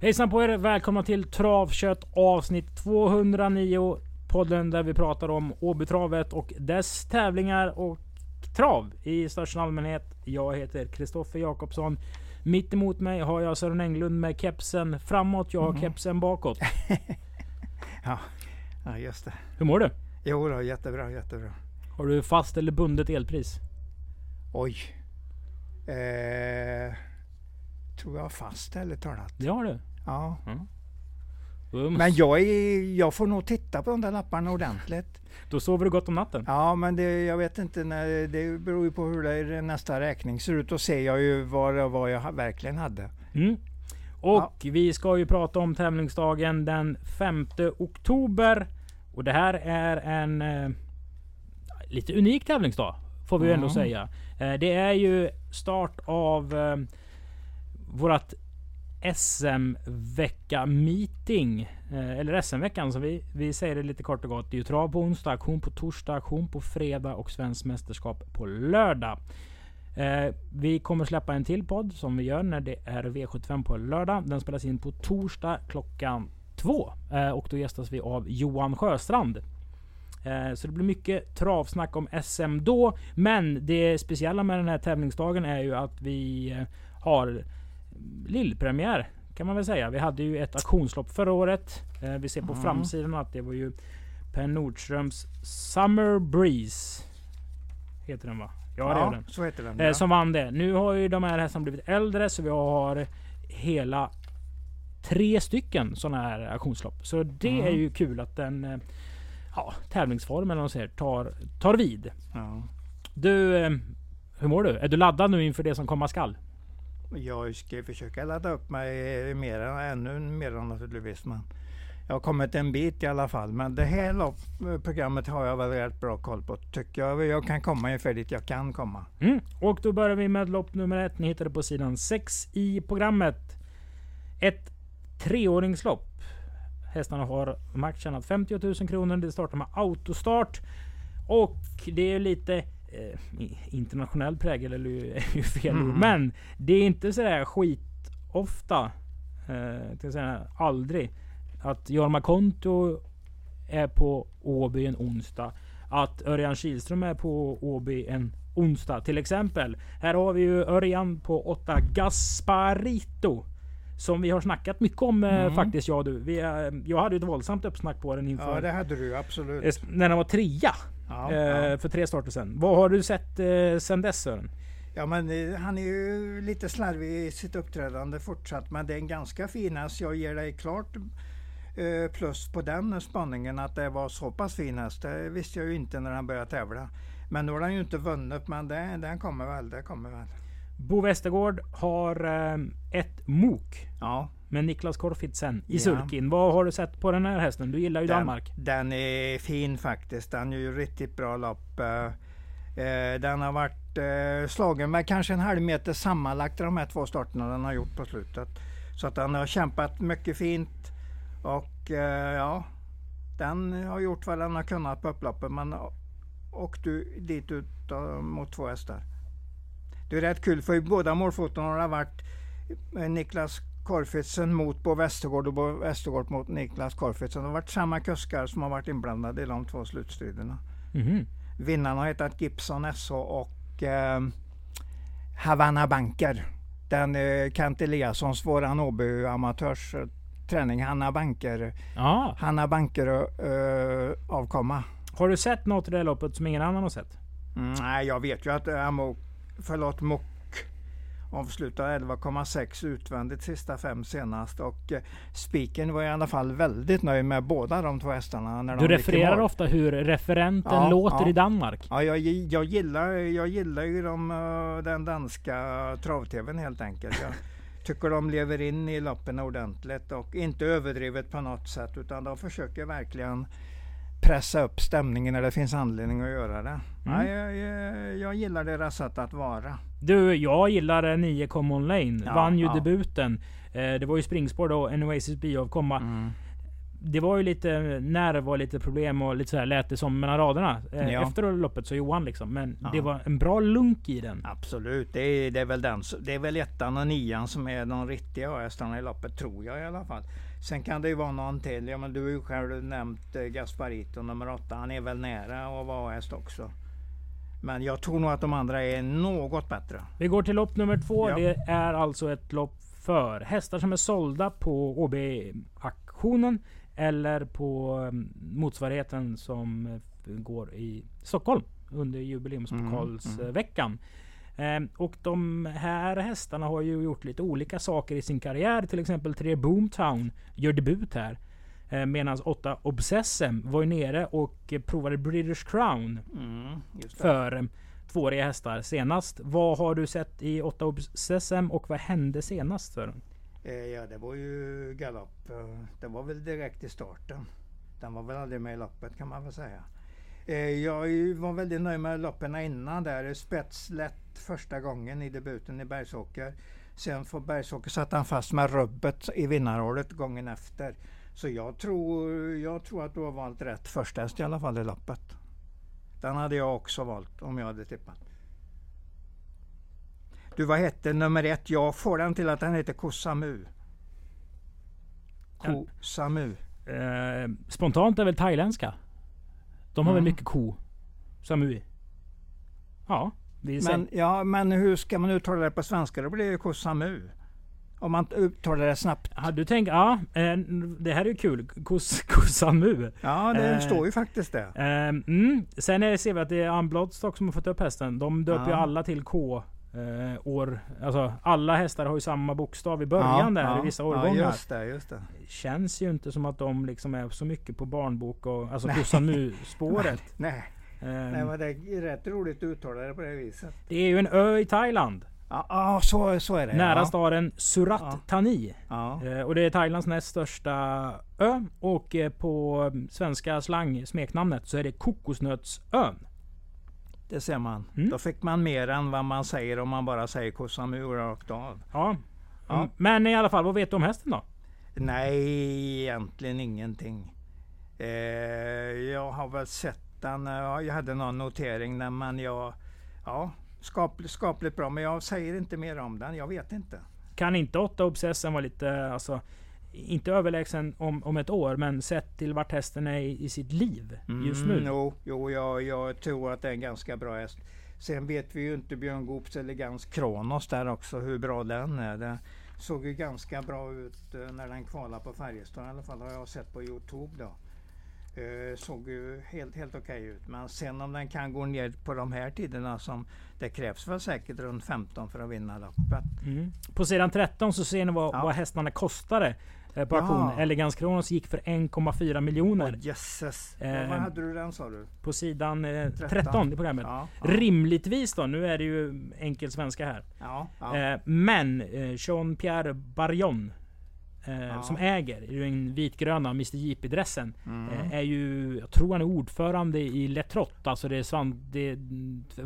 Hejsan på er! Välkomna till Travkött avsnitt 209. Podden där vi pratar om Åbytravet och dess tävlingar och trav i största allmänhet. Jag heter Kristoffer Jakobsson. Mitt emot mig har jag Sören Englund med kepsen framåt. Jag har Mhm. kepsen bakåt. Ja, ja just det. Hur mår du? Jo då, jättebra, jättebra. Har du fast eller bundet elpris? Oj. Eh, tror jag fast eller talat. Det har du. Ja. Då, Men jag, är, jag får nog titta på de där lapparna ordentligt. då sover du gott om natten. Ja, men det, jag vet inte, när, det beror ju på hur det är nästa räkning ser ut. Då ser jag ju vad, vad jag verkligen hade. Mm. Och vi ska ju prata om tävlingsdagen den 5 oktober. Och det här är en eh, lite unik tävlingsdag. Får vi ju ändå Mm. säga. Eh, det är ju start av eh, vårat SM-vecka meeting. Eh, eller SM-veckan som vi, vi säger det lite kort och gott. Det är ju trav på onsdag, auktion på torsdag, auktion på fredag och svenskt mästerskap på lördag. Eh, vi kommer släppa en till podd som vi gör när det är V75 på lördag. Den spelas in på torsdag klockan två. Eh, och då gästas vi av Johan Sjöstrand. Eh, så det blir mycket travsnack om SM då. Men det speciella med den här tävlingsdagen är ju att vi eh, har lillpremiär kan man väl säga. Vi hade ju ett auktionslopp förra året. Eh, vi ser på Mm. framsidan att det var ju Per Nordströms Summer Breeze. Heter den va? Ja, det är den. så heter den. Eh, ja. som vann det. Nu har ju de här hästarna blivit äldre så vi har hela tre stycken sådana här auktionslopp. Så det Mm. är ju kul att den eh, ja, tävlingsformen eller säger, tar, tar vid. Ja. Du, hur mår du? Är du laddad nu inför det som komma skall? Jag ska försöka ladda upp mig mer, ännu mer naturligtvis. Men jag har kommit en bit i alla fall. Men det här lopp, eh, programmet har jag väl rätt bra koll på. Tycker jag jag kan komma ungefär dit jag kan komma. Mm. Och då börjar vi med lopp nummer ett. Ni hittar det på sidan 6 i programmet. Ett treåringslopp. Hästarna har max tjänat 50 000 kronor. Det startar med autostart. Och det är lite eh, internationell prägel, eller ju- är ju fel. Mm. Men det är inte sådär skit ofta. Eh, till säga aldrig. Att Jorma Konto är på Åby en onsdag. Att Örjan Kihlström är på Åby en onsdag till exempel. Här har vi ju Örjan på 8 Gasparito. Som vi har snackat mycket om eh, Mm. faktiskt jag och du. Vi, eh, jag hade ju ett våldsamt uppsnack på den inför Ja, det hade du absolut. när den var trea. Ja, eh, ja. För tre starter sen. Vad har du sett eh, sen dess Sören? ja men eh, han är ju lite slarvig i sitt uppträdande fortsatt. Men det är en ganska fin häst. Jag ger dig klart eh, plus på den spaningen att det var så pass fin häst. Det visste jag ju inte när han började tävla. Men nu har han ju inte vunnit, men det, den kommer väl. Det kommer väl. Bo Westergård har eh, ett mok. Ja, Med Niklas Korfitsen i Ja. sulkin. Vad har du sett på den här hästen? Du gillar ju den, Danmark. Den är fin faktiskt. Den är ju riktigt bra lopp. Eh, eh, Den har varit eh, slagen med kanske en halv meter sammanlagt de här två starterna den har gjort på slutet. Så att den har kämpat mycket fint. Och ja, den har gjort vad den har kunnat på upploppet. Men åkte du dit ut mot två hästar. Det är rätt kul för i båda målfoton har det varit Niklas Korfitsen mot Bo Westergård och Bo Westergård mot Niklas Korfitsen. Det har varit samma kuskar som har varit inblandade i de två slutstriderna. Mhm. Vinnarna har hetat Gibson SH och eh, Havana Banker. Den eh, Kent Eliassons, våran Åby amatörs eh, träning, Hanna Banker, Ja. Hanna Banker eh, avkomma. Har du sett något i det loppet som ingen annan har sett? Mm, nej, jag vet ju att eh, Amok, förlåt, Mok avslutade 11,6 utvändigt sista fem senast och eh, spiken var i alla fall väldigt nöjd med båda de två hästarna. När Du de refererar ofta hur referenten Ja, låter ja. i Danmark. Ja, jag, jag, gillar, jag gillar ju de, eh, den danska trav-tvn helt enkelt. Jag tycker de lever in i loppen ordentligt och inte överdrivet på något sätt utan de försöker verkligen pressa upp stämningen när det finns anledning att göra det. Ja, jag, jag, jag gillar deras sätt att vara. Du, jag gillar 9 Common Lane. Ja, Vann ju ja. debuten. Eh, det var ju springspår då, en Oasis Bioavkomma. Mm. det var ju lite nerv och lite problem och lite så här lät det som mellan raderna. Eh, Ja. Efter loppet så Johan liksom. Men Ja. det var en bra lunk i den. Absolut, det är, det är väl den. Det är väl ettan och nian som är de riktiga hästarna i loppet, tror jag i alla fall. Sen kan det ju vara någon till. Ja, men du har ju själv nämnt eh, Gasparito nummer åtta. Han är väl nära att vara häst också. Men jag tror nog att de andra är något bättre. Vi går till lopp nummer två. Ja. Det är alltså ett lopp för hästar som är sålda på OB-auktionen. Eller på mm, motsvarigheten som eh, går i Stockholm under jubileumspokalsveckan. Eh, Och de här hästarna har ju gjort lite olika saker i sin karriär. Till exempel tre Boomtown gör debut här. Eh, Medan åtta Obsessem var ju nere och provade British Crown Mm, just det. för eh, tvååriga hästar senast. Vad har du sett i 8 Obsessem och vad hände senast för den? Eh, Ja, det var ju galopp. Det var väl direkt i starten. Den var väl aldrig med i loppet kan man väl säga. Jag var väldigt nöjd med loppen innan där. Spets lätt första gången i debuten i Bergsåker. Sen får Bergsåker satte han fast med rubbet i vinnarhålet gången efter. Så jag tror, jag tror att du har valt rätt första häst i alla fall i loppet. Den hade jag också valt om jag hade tippat. Du, vad hette nummer ett? Jag får den till att den heter Kosamu. Kosamu. Eh, spontant är väl thailändska? De har väl Mm. mycket ko? Samui? Ja. Men, ja, men hur ska man uttala det på svenska? Då blir det ju Kosamu. Om man uttalar det snabbt. Ja, du tänker, ja, eh, det här är ju kul. Kos, kosamu. Ja, det Eh, står ju faktiskt det. Eh, mm. Sen är, ser vi att det är Unbloodstock som har fått upp hästen. De döper ju Ja. alla till K. Eh, år, alltså alla hästar har ju samma bokstav i början där i vissa årgångar. Ja, just det, just det. Känns ju inte som att de liksom är så mycket på barnbok och alltså Kosamu-spåret. Nej, Eh, nej, men det är rätt roligt att uttala det på det viset. det är ju en ö i Thailand. Ja, ja så, så är det. Nära ja. staden Surat Ja. Thani. Ja. Eh, och det är Thailands näst största ö. Och eh, på eh, svenska slang, smeknamnet, så är det Kokosnötsön. Det ser man. Mm. Då fick man mer än vad man säger om man bara säger Kosamu rakt av. Ja. Ja. Mm, Men i alla fall, vad vet du om hästen då? Nej, egentligen ingenting. Eh, jag har väl sett den. eh, Jag hade någon notering när man jag... Ja, skapligt, skapligt bra. Men jag säger inte mer om den. Jag vet inte. Kan inte 8 Obsessen vara lite, alltså, inte överlägsen om, om ett år, men sett till vart hästen är i, i sitt liv just nu. Mm, jo, jo jag, jag tror att det är en ganska bra häst. Sen vet vi ju inte Björn Goops elegans Kronos där också, hur bra den är. Det såg ju ganska bra ut eh, när den kvalade på Färjestad i alla fall har jag sett på Youtube då. Eh, såg ju helt, helt okej ut. Men sen om den kan gå ner på de här tiderna som det krävs väl säkert runt 15 för att vinna loppet. Mm. På sidan 13 så ser ni vad, Ja. vad hästarna kostade eh, på Ja. auktion. Elegans Kronos gick för 1,4 miljoner. Åh jösses! Eh, Vad hade du den sa du? På sidan eh, 13. 13 i programmet. Ja, ja, Rimligtvis då, nu är det ju enkel svenska här. ja, ja. Eh, men eh, Jean-Pierre Barjon eh, Ja. som äger den vitgröna Mr Jeepy-dressen Mm. eh, är ju, jag tror han är ordförande i Letrott, alltså det, är svan, det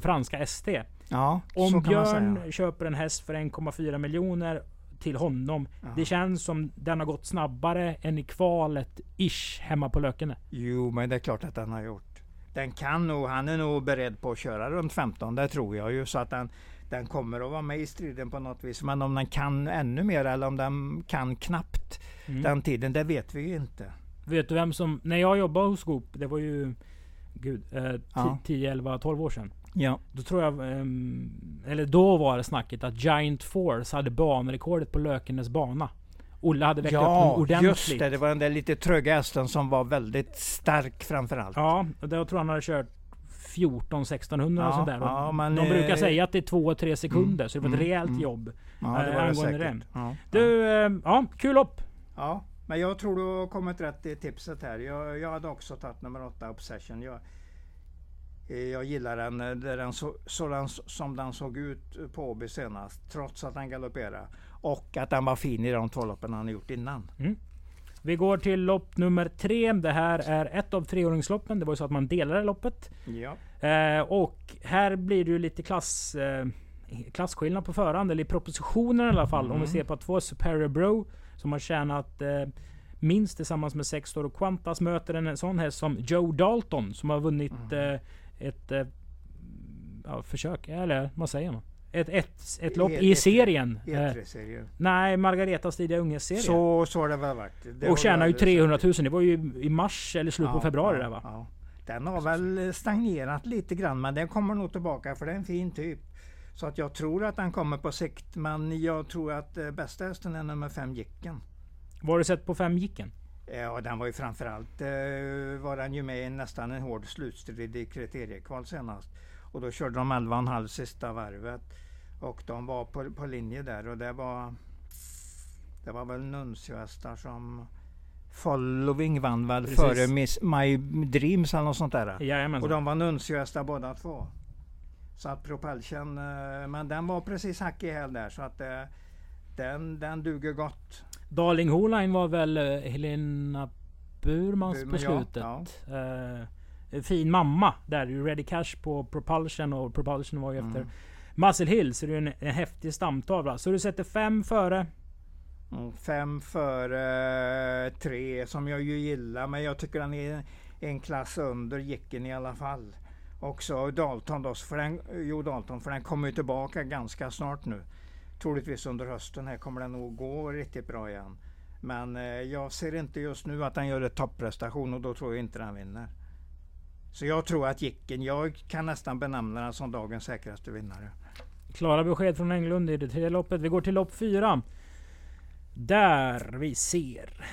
franska ST. ja Om Björn köper en häst för 1,4 miljoner till honom. Ja. Det känns som den har gått snabbare än i kvalet ish hemma på Lökene. Jo, men det är klart att den har gjort. Den kan nog, han är nog beredd på att köra runt 15, det tror jag ju. Så att den, den kommer att vara med i striden på något vis. Men om den kan ännu mer eller om den kan knappt Mm. den tiden, det vet vi ju inte. Vet du vem som... När jag jobbade hos Goop, det var ju... Gud, eh, Ja. 10, 11, 12 år sedan. Ja. Då tror jag... ehm, eller då var det snacket att Giant Force hade banrekordet på Lökenes bana. Olle hade väckt upp Ja, dem ordentligt. just det. Det var den där lite tröga hästen som var väldigt stark framförallt. Ja, och då tror jag han hade kört 14 1600 och Ja, sånt där. Och ja, men, de brukar eh, säga att det är 2-3 sekunder, så det var ett mm, rejält mm. jobb. Ja, det eh, var det angående det. Ja, Du, eh, ja, kul lopp! Ja, men jag tror du har kommit rätt i tipset här. Jag, jag hade också tagit nummer åtta Obsession. Jag, jag gillar den, den så, sådan som den såg ut på Åby senast. Trots att den galopperade. Och att den var fin i de två loppen han gjort innan. Vi går till lopp nummer tre. Det här är ett av treåringsloppen. Det var ju så att man delade loppet. Ja. Eh, och här blir det ju lite klass, eh, klasskillnad på förhand, eller i propositionen i alla fall. Om vi Mm. ser på två Superior Bro som har tjänat eh, minst tillsammans med sex Toro Quantas möter en sån häst som Joe Dalton som har vunnit Mm. eh, ett eh, ja, försök, eller vad säger man? Ett, ett, ett lopp E- i E- serien. Eh, E3-serien. nej, Margaretas tidiga unghästserie. Så, så har det väl varit. Det och tjänar ju väl- 300 000. Det var ju i mars eller slut på Ja, februari ja, där va? ja. Den har väl stagnerat lite grann men den kommer nog tillbaka för det är en fin typ. Så att jag tror att den kommer på sikt men jag tror att eh, bästa hästen är nummer fem Jicken. Vad har du sett på fem Jicken? Ja, den var ju framförallt eh, var den ju med i nästan en hård slutstrid i kriteriekval senast. Och då körde de 11,5 sista varvet. Och de var på, på linje där och det var Det var väl Nuncio-hästar som Following vann väl Precis. före Miss My Dreams eller något sånt där. Och Jajamensan. de var Nuncio-hästar båda två. Så att Propulsion, eh, men den var precis hack i häl där så att eh, den, den duger gott. Darling Holine var väl eh, Helena Burmans på Burman, ja, slutet. Eh, fin mamma där. Ready Cash på Propulsion och Propulsion var ju efter Mm. Muscle Hill. Så det är ju en, en häftig stamtavla. Så du sätter fem före. Mm, Fem före eh, tre som jag ju gillar men jag tycker den är en klass under Jicken i alla fall. Också Dalton då, för den, jo Dalton för den kommer ju tillbaka ganska snart nu. Troligtvis under hösten här kommer den nog gå riktigt bra igen. Men eh, jag ser inte just nu att den gör en topprestation och då tror jag inte den vinner. Så jag tror att Jicken, jag kan nästan benämna den som dagens säkraste vinnare. Klara besked från Englund i det tredje loppet. Vi går till lopp fyra. Där vi ser.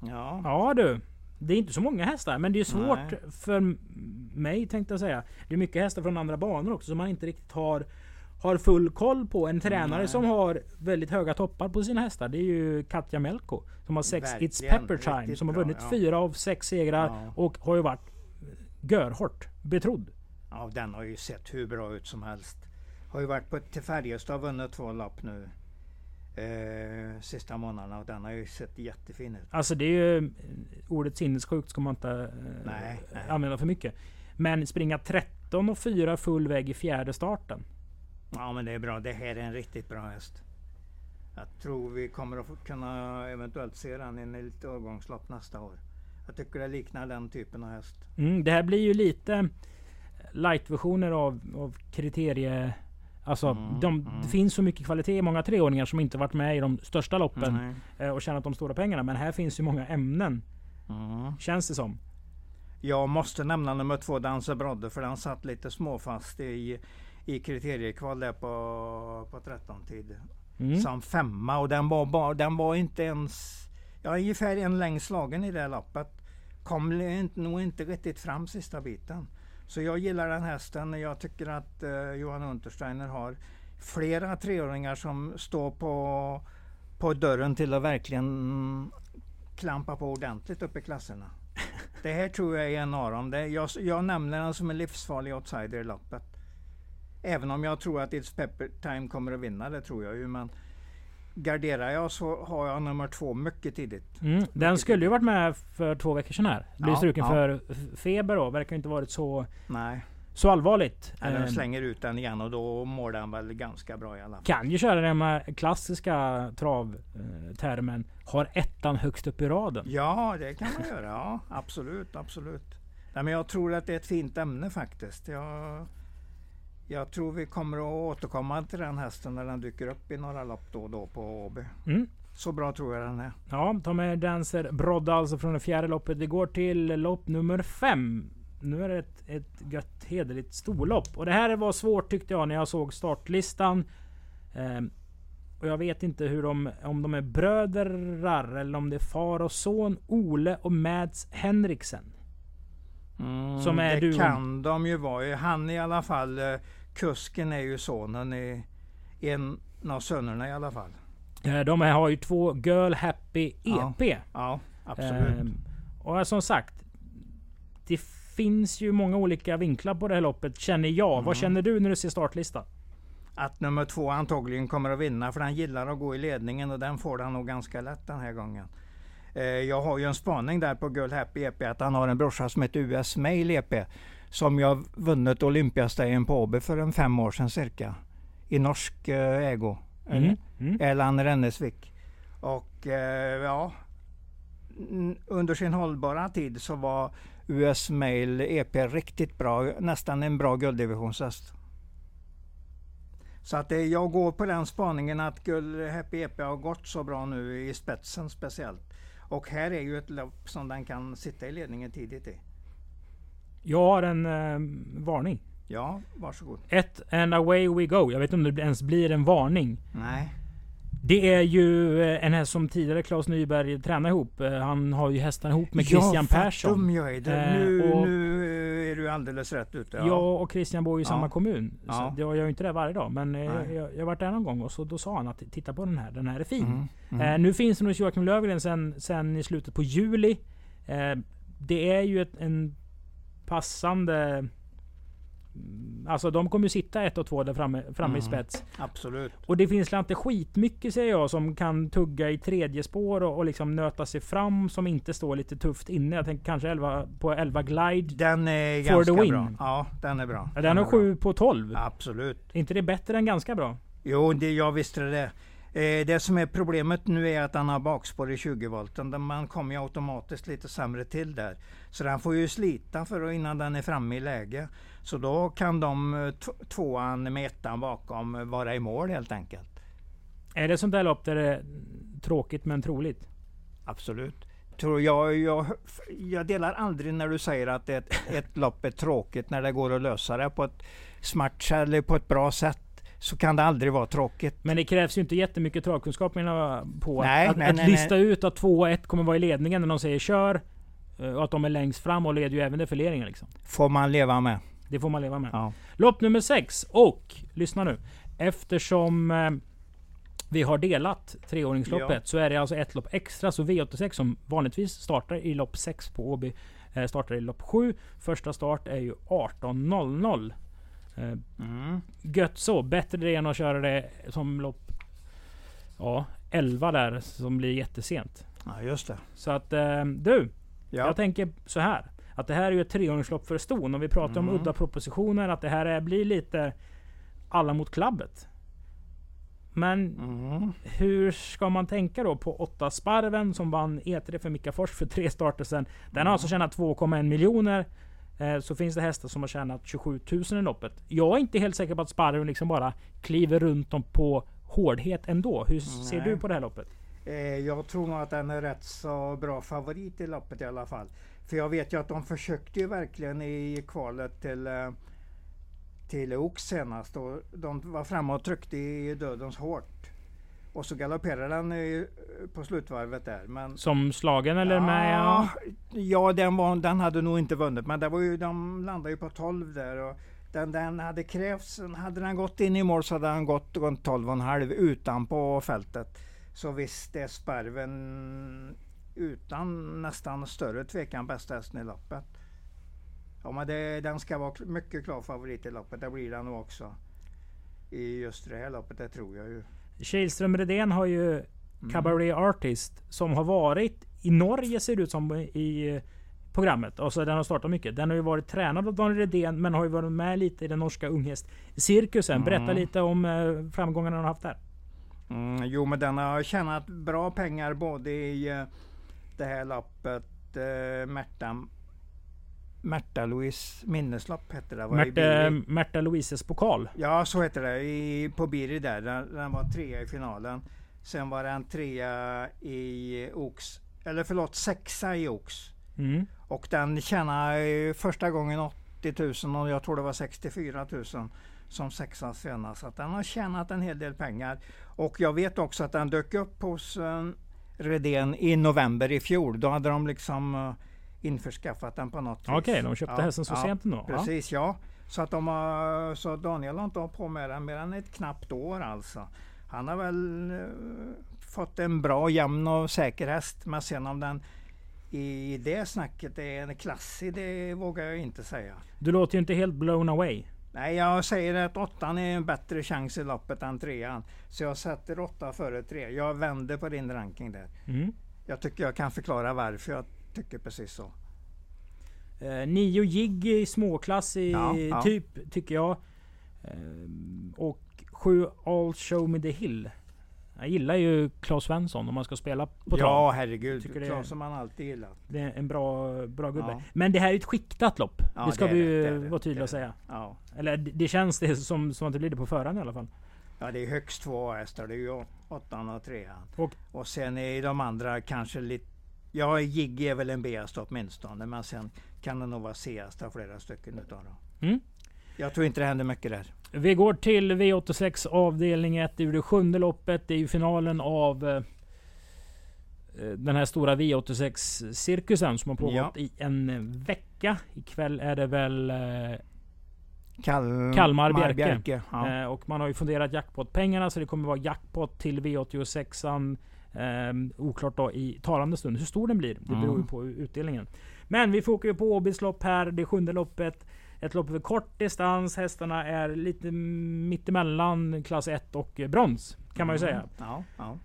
Ja, Ja du. Det är inte så många hästar, men det är svårt Nej. för mig tänkte jag säga. Det är mycket hästar från andra banor också som man inte riktigt har, har full koll på. En tränare Nej. som har väldigt höga toppar på sina hästar, det är ju Katja Melko. Som har sex It's Verkligen, Pepper Time. Som har bra, vunnit ja. fyra av sex segrar Ja. och har ju varit görhårt betrodd. Ja, den har ju sett hur bra ut som helst. Har ju varit på, till Färjestad och vunnit två lopp nu. Eh, sista månaderna och den har ju sett jättefin ut. Alltså det är ju... Ordet sinnessjukt ska man inte eh, Nej, nej. använda för mycket. Men springa 13 och 4 full väg i fjärde starten. Ja men det är bra. Det här är en riktigt bra häst. Jag tror vi kommer att kunna eventuellt se den i en litet årgångslopp nästa år. Jag tycker det liknar den typen av häst. Mm, det här blir ju lite light-versioner av, av kriterie... Alltså, Mm, de, mm. det finns så mycket kvalitet i många treåringar som inte varit med i de största loppen Mm. och tjänat de stora pengarna. Men här finns ju många ämnen, Mm. känns det som. Jag måste nämna nummer två, Danse Brodde, för den satt lite småfast i, i kriteriekval där på, på 13-tid. Mm. Som femma och den var, bara, den var inte ens, ja ungefär en längd slagen i det här loppet. Kom inte- nog inte riktigt fram sista biten. Så jag gillar den hästen. Jag tycker att eh, Johan Untersteiner har flera treåringar som står på, på dörren till att verkligen klampa på ordentligt upp i klasserna. Det här tror jag är en av dem. Det, jag, jag nämner den som en livsfarlig outsider i loppet. Även om jag tror att It's Pepper Time kommer att vinna, det tror jag ju. Men garderar jag så har jag nummer två mycket tidigt. Mm. Den skulle ju varit med för två veckor sedan här. Blev Ja, struken ja. för feber då. Verkar inte varit så, Nej, så allvarligt. eller de Eh, slänger ut den igen och då mår den väl ganska bra i alla fall. kan ju köra den med klassiska travtermen. Har ettan högst upp i raden. Ja, det kan man göra. Ja, absolut, absolut. Nej, men jag tror att det är ett fint ämne faktiskt. Jag, jag tror vi kommer att återkomma till den hästen när den dyker upp i några lopp då och då på Åby. Mm. Så bra tror jag den är. Ja, ta med Dancer Brodda alltså från det fjärde loppet. Vi går till lopp nummer fem. Nu är det ett, ett gött hederligt storlopp. Och det här var svårt tyckte jag när jag såg startlistan. Ehm, och jag vet inte hur de, om de är brödrar eller om det är far och son. Ole och Mads Henriksen. Mm, Som är det duon. kan de ju vara. Han i alla fall, eh, kusken är ju sonen i en av sönerna i alla fall. Eh, De här har ju två Girl Happy Ja. EP. Ja, absolut. Ehm, och som sagt. Det finns ju många olika vinklar på det här loppet känner jag. Mm. Vad känner du när du ser startlistan? Att nummer två antagligen kommer att vinna för han gillar att gå i ledningen och den får han nog ganska lätt den här gången. Eh, Jag har ju en spaning där på Girl Happy EP att han har en brorsa som heter US Mail EP. Som jag vunnit Olympiastegen på Åby för en fem år sedan cirka. I norsk eh, ägo. Mm. Mm. Erland Rennesvik. Och eh, ja, under sin hållbara tid så var US Mail EP riktigt bra, nästan en bra gulddivisionshäst. Så att eh, jag går på den spaningen att Guld Happy EP har gått så bra nu i spetsen speciellt. Och här är ju ett lopp som den kan sitta i ledningen tidigt i. Jag har en eh, varning. Ja, varsågod. Ett and away we go. Jag vet inte om det ens blir en varning. Nej. Det är ju eh, en häst som tidigare Claes Nyberg tränade ihop. Eh, Han har ju hästarna ihop med Christian ja, Persson. Dum jag är. Det. Eh, Nu, och- nu alldeles rätt ute. Jag och Christian bor ju i Ja. samma kommun. Ja. Så jag gör ju inte det varje dag. Men eh, jag, jag har varit där någon gång och så, då sa han att titta på den här. Den här är fin. Mm, mm. Eh, nu finns den hos Joakim Lövgren sen, sen i slutet på juli. Eh, det är ju ett, en passande... mm, Alltså de kommer ju sitta ett och två där framme, framme i Mm. spets. Absolut. Och det finns inte skitmycket säger jag som kan tugga i tredje spår och, och liksom nöta sig fram som inte står lite tufft inne. Jag tänker kanske 11, på 11 Glide. Den är ganska bra. Ja, den är bra. Ja, Den har är bra. 7 på 12. Absolut. Är inte det bättre än ganska bra? Jo, det, jag visste det. Eh, det som är problemet nu är att den har bakspår i 20 volten. Den- Man kommer ju automatiskt lite sämre till där. Så den får ju slita för innan den är framme i läge. Så då kan de eh, tvåan med ettan bakom eh, vara i mål helt enkelt. Är det sånt där lopp där det är tråkigt men troligt? Absolut. Tror jag, jag, jag delar aldrig när du säger att ett, ett lopp är tråkigt när det går att lösa det på ett smart eller på ett bra sätt. Så kan det aldrig vara tråkigt. Men det krävs ju inte jättemycket travkunskap menar jag på att- Nej, att, nej, att nej, lista ut att 2 och 1 kommer vara i ledningen när de säger kör. eh, Och att de är längst fram och leder ju även defileringen liksom. Får man leva med. Det får man leva med. Ja. Lopp nummer 6 och, lyssna nu. Eftersom eh, vi har delat treåringsloppet Ja. så är det alltså ett lopp extra. Så V86 som vanligtvis startar i lopp 6 på Åby eh, startar i lopp 7. Första start är ju 18.00. Eh, Mm. gött så. Bättre det än att köra det som lopp ja, 11 där som blir jättesent. ja, just det. Så att eh, du, Ja. jag tänker så här. Att det här är ju ett treåringslopp för ston. Om vi pratar om Mm. udda propositioner. Att det här är, blir lite alla mot klabbet. Men Mm. hur ska man tänka då på 8 Sparven som vann E3 för Mika Fors för tre starter sedan. Den har alltså tjänat 2,1 miljoner. Eh, Så finns det hästar som har tjänat 27 000 i loppet. Jag är inte helt säker på att Sparven liksom bara kliver runt dem på hårdhet ändå. Hur ser Nej. du på det här loppet? Eh, jag tror nog att den är rätt så bra favorit i loppet i alla fall. För jag vet ju att de försökte ju verkligen i kvalet till, eh, till Oaks senast. Och de var framme och tryckte i dödens hårt. Och så galopperade den på slutvarvet där. Men Som slagen eller ja, med? Ja. ja den, var, den hade nog inte vunnit. Men det var ju, de landade ju på 12 där. Och den, den hade krävts, hade den gått in i mål så hade den gått runt 12,5 utan på fältet. Så visst är Sparven utan nästan större tvekan bästa hästen i loppet. Ja men det, den ska vara mycket klar favorit i loppet. Det blir den nog också. I just det här loppet, det tror jag ju. Kihlström Redén har ju Mm. Cabaret Artist som har varit i Norge ser det ut som i programmet. Alltså den har startat mycket. Den har ju varit tränad av Daniel Redén men har ju varit med lite i den norska unghästcirkusen. Berätta Mm. lite om eh, framgångarna han har haft där. Mm, jo, men den har tjänat bra pengar både i eh, det här loppet. Eh, Märta, Märta Louise minneslopp hette det. var Märta. Märta Louises pokal. Ja, så heter det. I, på Biri där. Den, den var trea i finalen. Sen var den trea i Ox. Eller förlåt, sexa i Ox. Mm. Och den tjänade första gången 80 000 och jag tror det var 64 000 som sexa senast. Så den har tjänat en hel del pengar. Och jag vet också att den dök upp hos eh, Redén i november i fjol. Då hade de liksom eh, införskaffat den på något vis. Okej, de köpte Ja, hästen så ja, sent ändå. Precis, ja. Så att de har, så Daniel har inte hållit på med den mer än ett knappt år alltså. Han har väl eh, fått en bra, jämn och säker häst. Men sen om den i det snacket är en klassig, det vågar jag inte säga. Du låter ju inte helt blown away. Nej, jag säger att åttan är en bättre chans i loppet än trean. Så jag sätter åtta före tre. Jag vänder på din ranking där. Mm. Jag tycker jag kan förklara varför jag tycker precis så. Eh, nio jigg i småklass i Ja, ja. typ, tycker jag. Eh, och sju All Show Me The Hill. Jag gillar ju Claes Svensson om man ska spela på trav. Ja, herregud. Klas som man alltid gillat. Det är en bra, bra gubbe. Ja. Men det här är ett skiktat lopp. Ja, det ska det vi det, ju det det, vara tydliga och säga. Ja. Eller det känns det som, som att det blir det på förhand i alla fall. ja, det är högst två hästar. Det är ju åttan och trean. Och- Och sen är de andra kanske lite... Ja, Jigg är väl en B-häst åtminstone. Men sen kan det nog vara C-hästar flera stycken utav dem. Mm. Jag tror inte det händer mycket där. Vi går till V86 avdelning 1. Det är det sjunde loppet. Det är ju finalen av eh, eh, den här stora V86-cirkusen som har pågått Ja. i en vecka. Ikväll är det väl eh, Kal Kalmar Mar- Bjerke. Ja. Eh, och man har ju funderat jackpot-pengarna så det kommer vara jackpot till V86an. Eh, oklart då i talande stund hur stor den blir. Det beror ju Mm. på utdelningen. Men vi ju på Åbys lopp här. Det sjunde loppet. Ett lopp över kort distans. Hästarna är lite mittemellan klass 1 och brons. Kan man ju säga. Ja, ja.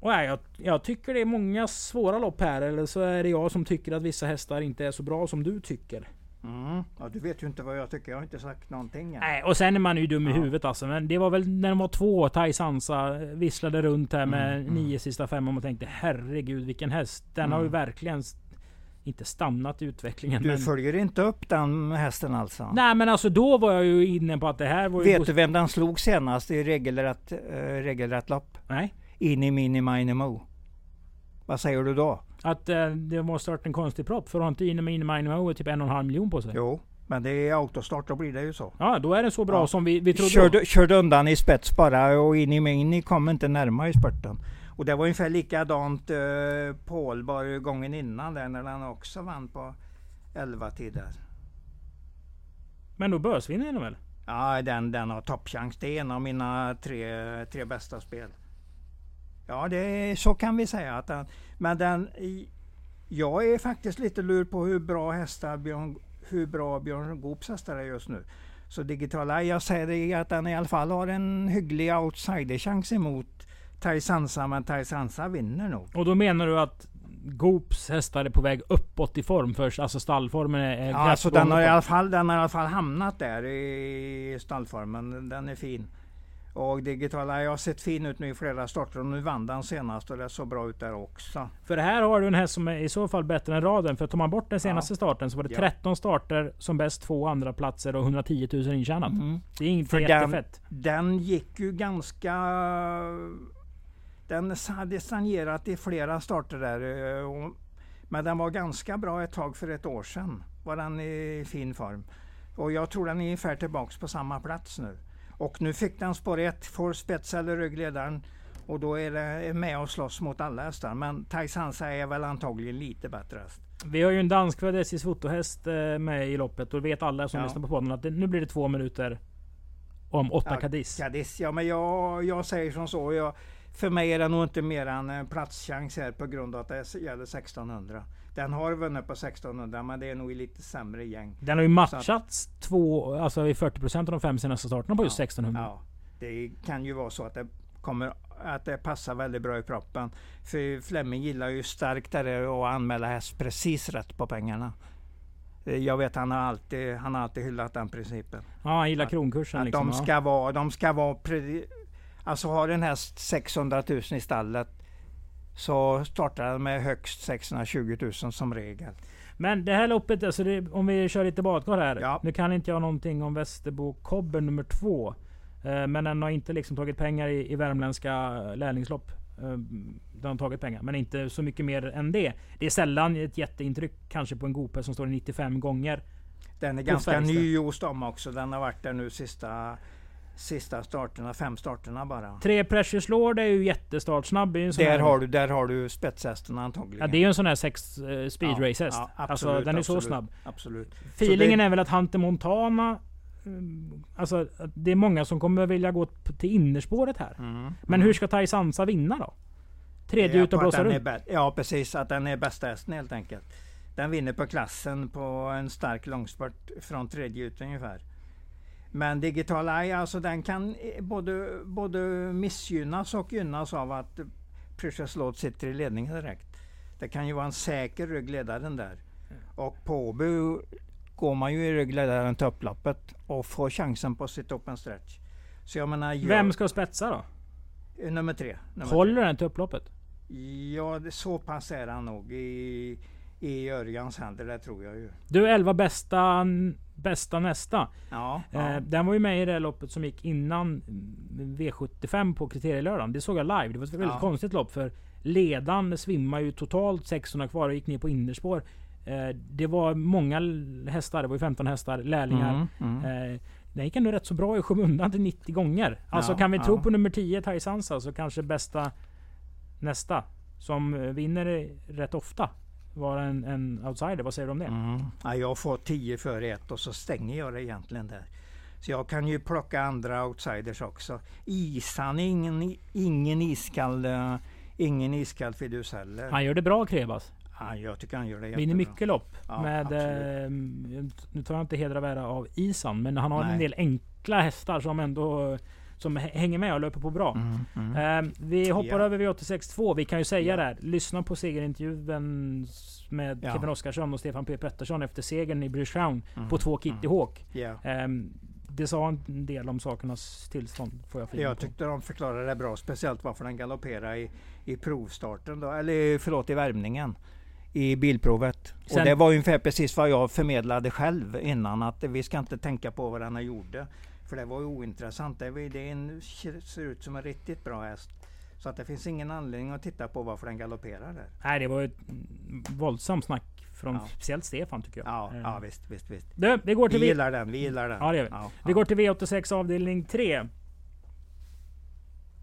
Och ja, jag, jag tycker det är många svåra lopp här. Eller så är det jag som tycker att vissa hästar inte är så bra som du tycker. Mm. ja. Du vet ju inte vad jag tycker. Jag har inte sagt någonting än. Nej, och sen är man ju dum i Ja. huvudet alltså. Men det var väl när de var två, Tai Sansa visslade runt här med Mm, mm. nio sista fem och man tänkte herregud vilken häst. Den har ju Mm. verkligen inte stannat i utvecklingen. Du men... följer inte upp den hästen alltså? Nej men alltså då var jag ju inne på att det här var ju... Vet du vem den slog senast i regelrätt, uh, regelrätt lopp? Nej. Ini Mini Mini Mo. Vad säger du då? Att eh, det måste varit en konstig propp. För har inte Inne Mine Mine Mo typ en och en halv miljon på sig? Jo, men det är autostart, då blir det ju så. Ja, då är det så bra Ja. som vi, vi trodde. Körde, körde undan i spets bara och Ini Mini kom inte närmare i spurten. Och det var ungefär likadant uh, Paul gången innan där när han också vann på 11 tider. Men då börsvinner den väl? Ja, den, den har toppchans. Det är en av mina tre, tre bästa spel. Ja, det, så kan vi säga. Att den, men den, jag är faktiskt lite lur på hur bra hästar Björn, hur bra Björn Goops hästar är just nu. Så digitala, jag säger att den i alla fall har en hygglig outsiderchans emot Taisansa, men Taisansa vinner nog. Och då menar du att Goops hästar är på väg uppåt i form först? Alltså stallformen är... Ja, alltså den har, i alla fall, den har i alla fall hamnat där i stallformen. Den är fin. Och digitala, jag har sett fin ut nu i flera starter och nu vann den senast och det såg bra ut där också. För här har du en häst som är i så fall bättre än raden. För tar man bort den senaste Ja. starten så var det Ja. 13 starter som bäst två andra platser och 110 000 intjänat. Det är inte För den- jättefett. Den gick ju ganska... Den hade stagnerat i flera starter där. eh, och- Men den var ganska bra ett tag för ett år sedan. Var den i fin form. Och jag tror den är ungefär tillbaks på samma plats nu. Och nu fick den spår 1, får spets eller ryggledaren. Och då är det med och slåss mot alla hästar. Men Taisansa är väl antagligen lite bättre häst. Vi har ju en danskfödd SJs fotohäst eh, med i loppet och vet alla som Ja. lyssnar på podden att det, nu blir det två minuter om åtta Ja, Cadiz. Cadiz, ja men jag, jag säger som så. Jag, för mig är det nog inte mer än en platschans här på grund av att det gäller 1600. Den har vunnit på 1600 men det är nog i lite sämre gäng. Den har ju matchats två, alltså i 40% av de fem senaste starterna på just Ja, 1600. Ja, det kan ju vara så att det kommer att det passar väldigt bra i proppen. För Flemming gillar ju starkt det där att anmäla häst precis rätt på pengarna. Eh, Jag vet han har alltid, han har alltid hyllat den principen. Ja, han gillar Att- kronkursen Att liksom. de ja. ska vara, de ska vara pre- Alltså har en häst 600 000 i stallet så startar den med högst 620 000 som regel. Men det här loppet, alltså det, om vi kör lite badkar här. Ja. Nu kan inte jag någonting om Västerbo Kobber nummer två. Eh, men den har inte liksom tagit pengar i, i värmländska lärlingslopp. Eh, den har tagit pengar, men inte så mycket mer än det. Det är sällan ett jätteintryck kanske på en Gope som står i 95 gånger. Den är ganska ny hos dem också. Den har varit där nu sista, sista starterna, fem starterna bara. Tre Precious Lord är ju jättestartsnabb. Det är Där här, har, du, där har du spetshästen antagligen. Ja, det är ju en sån här sex uh, speed race häst. ja, alltså absolut, den är så absolut. snabb. Absolut. Feelingen det- är väl att Hunter Montana... mm, Alltså det är många som kommer vilja gå till innerspåret här. Mm. Men hur ska Tai Sansa vinna då? Tredje Ja, ut och blåsa runt. Ja precis, att den är bästa hästen helt enkelt. Den vinner på klassen på en stark långspurt från tredje ut ungefär. Men Digital Eye, alltså den kan eh, både, både missgynnas och gynnas av att Precious Lord sitter i ledningen direkt. Det kan ju vara en säker ryggledaren där. Och på Åby går man ju i ryggledaren till upploppet och får chansen på sitt open stretch. Så jag menar, jag, Vem ska spetsa då? Eh, Nummer tre. Nummer Håller tre. den till upploppet? Ja, det, så pass är han nog i, i Örjans händer, det tror jag ju. Du 11 bästa, bästa nästa. Ja, ja. Eh, den var ju med i det loppet som gick innan mm, V75 på kriterielördagen. Det såg jag live. Det var ett väldigt Ja. konstigt lopp för ledan svimmade ju totalt 600 kvar och gick ner på innerspår. Eh, det var många hästar, det var ju 15 hästar, lärlingar. Mm, mm. Eh, den gick ändå rätt så bra i skymundan till 90 gånger. Alltså Ja, kan vi tro på nummer 10, Tai Sansa, så kanske bästa nästa. Som vinner rätt ofta. Var en, en outsider. Vad säger du om det? Mm. Ja, jag får 10 före 1 och så stänger jag det egentligen där. Så jag kan ju plocka andra outsiders också. Isan är ingen, ingen iskall eh, ingen iskall fidus heller. Han gör det bra Krebas. Ja, jag tycker han gör det Vinner jättebra. mycket lopp. Ja, med, eh, nu tar jag inte hedra och ära av Isan, men han har en Nej. del enkla hästar som ändå som hä- hänger med och löper på bra. Mm, mm. Eh, vi hoppar Ja. över V86.2. Vi kan ju säga Ja. där. Lyssna på segerintervjun med Ja. Kevin Oskarsson och Stefan P Pettersson efter segern i British Crown Mm, på två Kitty mm. Hawk. Ja. Ehm, det sa en del om sakernas tillstånd. Får jag Jag tyckte de förklarade det bra, speciellt varför den galopperade i, i provstarten, då, eller förlåt i värmningen. I bilprovet. Sen- och det var ungefär precis vad jag förmedlade själv innan, att vi ska inte tänka på vad den gjorde. För det var ju ointressant. Det, var, en, ser ut som en riktigt bra häst. Så att det finns ingen anledning att titta på varför den galopperar där. Nej, det var ett våldsamt snack från Ja. speciellt Stefan tycker jag. Ja, ja visst, visst, visst. Du, vi går Vi till, v- gillar den, vi gillar den. Ja, det gör vi. Ja, vi går till V86 avdelning 3.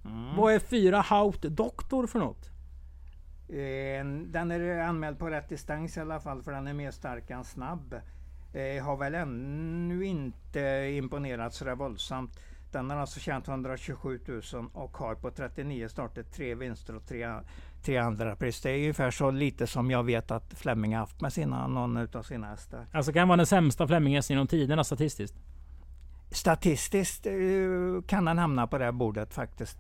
Mm. Vad är fyra Haut Doktor för något? Eh, Den är anmäld på rätt distans i alla fall för den är mer stark än snabb. Eh, har väl ännu inte imponerat sådär våldsamt. Den har alltså tjänat 127 000 och har på 39 starter tre vinster och tre, tre andra pris. Det är ungefär så lite som jag vet att Fleming har haft med sina, någon utav sina hästar. Alltså kan vara den sämsta Flemminghästen genom tiderna statistiskt. Statistiskt eh, kan den hamna på det här bordet faktiskt.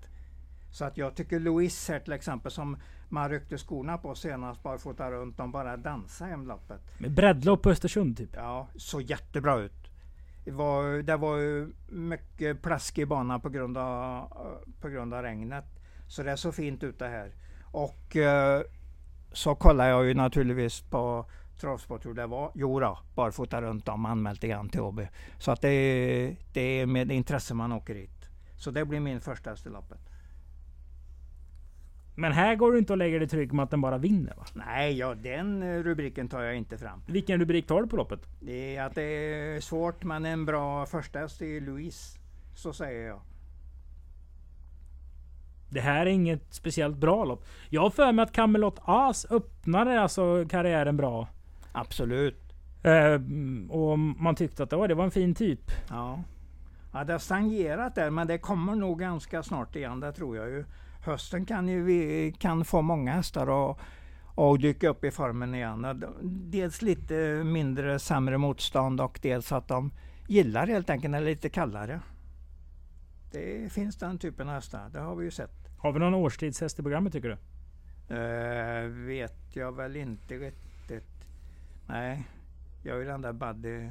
Så att jag tycker Louise här till exempel som man ryckte skorna på senast barfota runt, de bara dansade hemloppet. Med breddlopp på Östersund typ. Ja, såg jättebra ut. Det var, det var mycket plaskig bana på grund, av, på grund av regnet. Så det såg fint ut det här. Och eh, så kollade jag ju naturligtvis på travsport hur det var. Jo då, barfota runt om, anmält igen till Åby. Så att det, det är med intresse man åker hit. Så det blir min första loppet. Men här går du inte och lägger dig trygg med att den bara vinner va? Nej, ja, den eh, rubriken tar jag inte fram. Vilken rubrik tar du på loppet? Det är att det är svårt men en bra första är Louise. Så säger jag. Det här är inget speciellt bra lopp. Jag har för mig att Camelot As öppnade alltså karriären bra. Absolut. Eh, och man tyckte att oh, det var en fin typ. Ja. ja, det har stagnerat där men det kommer nog ganska snart igen, det tror jag ju. Hösten kan ju vi kan få många hästar att och dyka upp i formen igen. Dels lite mindre sämre motstånd och dels att de gillar helt enkelt när det är lite kallare. Det finns den typen av hästar, det har vi ju sett. Har vi någon årstidshäst i programmet tycker du? Uh, vet jag väl inte riktigt. Nej, jag är ju den där Buddy.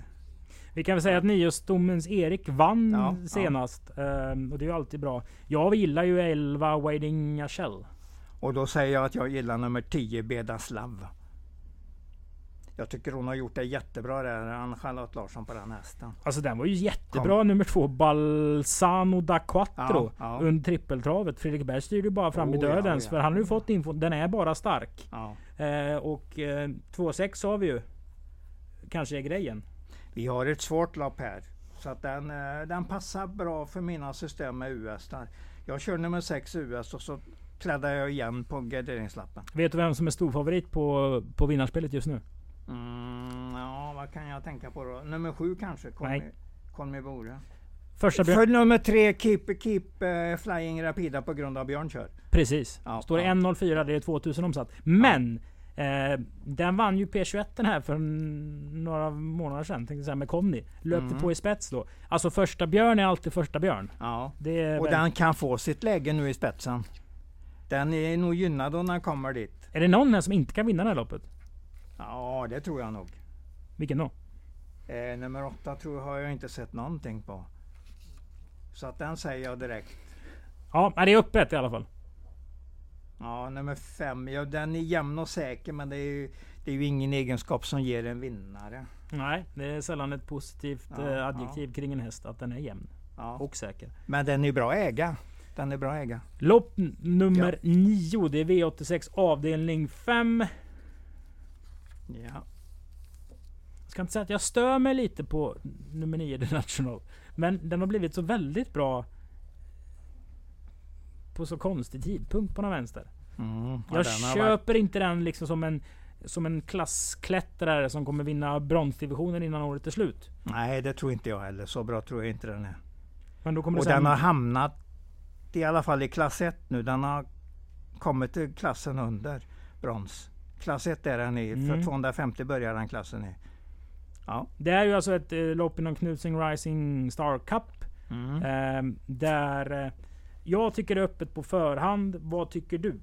Vi kan väl säga att Niosdomens Erik vann Ja, ja. senast. Ehm, och det är ju alltid bra. Jag gillar ju 11 Wading Ashell. Och då säger jag att jag gillar nummer 10 Bedaslav. Jag tycker hon har gjort det jättebra där, Ann-Charlotte Larsson på den hästen. Alltså den var ju jättebra nummer två. Balsano da Quattro. Ja, ja. Under trippeltravet. Fredrik Berg styrde ju bara fram i Oh, ja, dödens. ja. För han har ju fått info. Den är bara stark. Ja. Eh, och eh, 2-6 har vi ju. Kanske är grejen. Vi har ett svårt lopp här. Så att den, eh, den passar bra för mina system med US. Där. Jag kör nummer 6 US och så kläddar jag igen på garderingslappen. Vet du vem som är storfavorit på, på vinnarspelet just nu? Mm, ja, vad kan jag tänka på då? Nummer 7 kanske? Conmy Bore. Första. För nummer 3 Keep, keep eh, Flying Rapida på grund av Björn kör. Precis. Ja, Står det ja. 1.04, det är 2000 omsatt. Men! Eh, den vann ju P21 den här för några månader sedan. Tänkte säga med Conny. Löpte Mm. på i spets då. Alltså första björn är alltid första björn. Ja. Och den kan få sitt läge nu i spetsen. Den är nog gynnad då när den kommer dit. är det någon här som inte kan vinna det här loppet? Ja, det tror jag nog. Vilken då? Eh, nummer åtta tror jag har jag inte sett någonting på. Så att den säger jag direkt. Ja, men det är öppet i alla fall. Ja, nummer fem. Ja, den är jämn och säker men det är ju, det är ju ingen egenskap som ger en vinnare. Nej, det är sällan ett positivt Ja, eh, adjektiv kring en häst. Att den är jämn Ja. och säker. Men den är bra att äga. Den är bra att äga. Lopp nummer 9. Det är V86 avdelning 5. Ja. Jag ska inte säga att jag stör mig lite på nummer 9, The National. Men den har blivit så väldigt bra på så konstig tidpunkt på någon vänster. Mm. Ja, Jag köper inte den liksom som en, som en klassklättrare som kommer vinna bronsdivisionen innan året är slut. Nej, det tror inte jag heller. Så bra tror jag inte den är. Men då kommer Och sen... den har hamnat i alla fall i klass 1 nu. Den har kommit till klassen under brons. Klass 1 är den i. Mm. För 250 börjar den klassen i. Ja. Det är ju alltså ett eh, lopp inom Knutsing Rising Star Cup. Mm. Eh, där jag tycker det är öppet på förhand. Vad tycker du?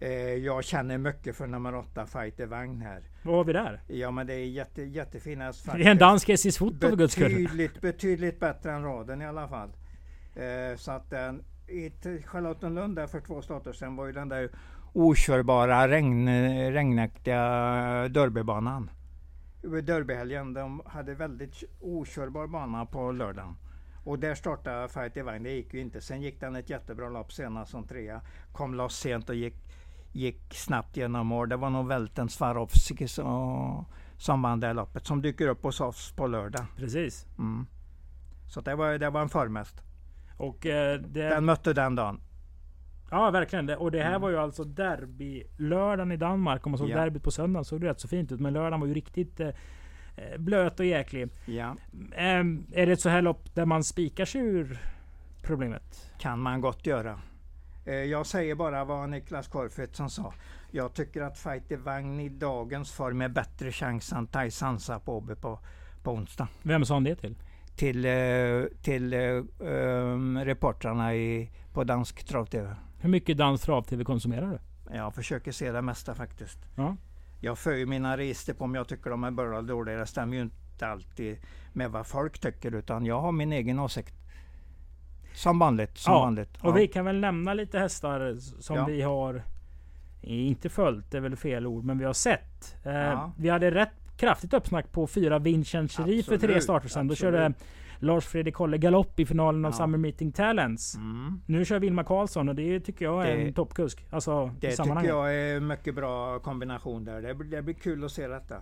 Eh, jag känner mycket för nummer 8 Fighter Vagn här. Vad har vi där? Ja men det är jätte, jättefina häst Det är en dansk SJs foto för guds skull. betydligt, betydligt bättre än raden i alla fall. Eh, så att den i Charlottenlund där för två starter sedan var ju den där okörbara regn, regnaktiga derbybanan. Derbyhelgen. De hade väldigt okörbar bana på lördagen. Och där startade Fight Divine. Det gick ju inte. Sen gick den ett jättebra lopp senast som trea. Kom loss sent och gick, gick snabbt genom mål. Det var nog Välten Swarovski som, som vann det loppet. Som dyker upp hos oss på lördag. Precis. Mm. Så det var, det var en förmäst. Och eh, det... Den mötte den dagen. Ja verkligen. Och det här Mm. var ju alltså derby lördagen i Danmark. Om man såg Ja. derbyt på söndagen såg det rätt så fint ut. Men lördagen var ju riktigt eh, blöt och jäklig. Ja. Ehm, är det ett så här lopp där man spikar sig ur problemet? Kan man gott göra. Eh, Jag säger bara vad Niklas Korfetsson sa. Jag tycker att Fighter Vagn i dagens form är bättre chans än Tai Sansa på Åby på, på onsdag. Vem sa han det till? Till, eh, till eh, um, reportrarna i, på dansk trav-tv. Hur mycket dans trav-tv konsumerar du? Jag försöker se det mesta faktiskt. Ja. Jag för mina register på om jag tycker de är bra eller dåliga. Det stämmer ju inte alltid med vad folk tycker utan jag har min egen åsikt. Som vanligt. Som Ja, vanligt. Och vi kan väl nämna lite hästar som Ja. vi har inte följt, det är väl fel ord, men vi har sett. Eh, Ja. Vi hade rätt kraftigt uppsnack på fyra Vincencheri för tre starter sedan. Då körde Lars Fredrik Kolle galopp i finalen av Ja. Summer Meeting Talents. Mm. Nu kör Vilma Karlsson och det tycker jag är Det- en toppkusk. Alltså Det tycker jag är en mycket bra kombination där. Det, det blir kul att se detta.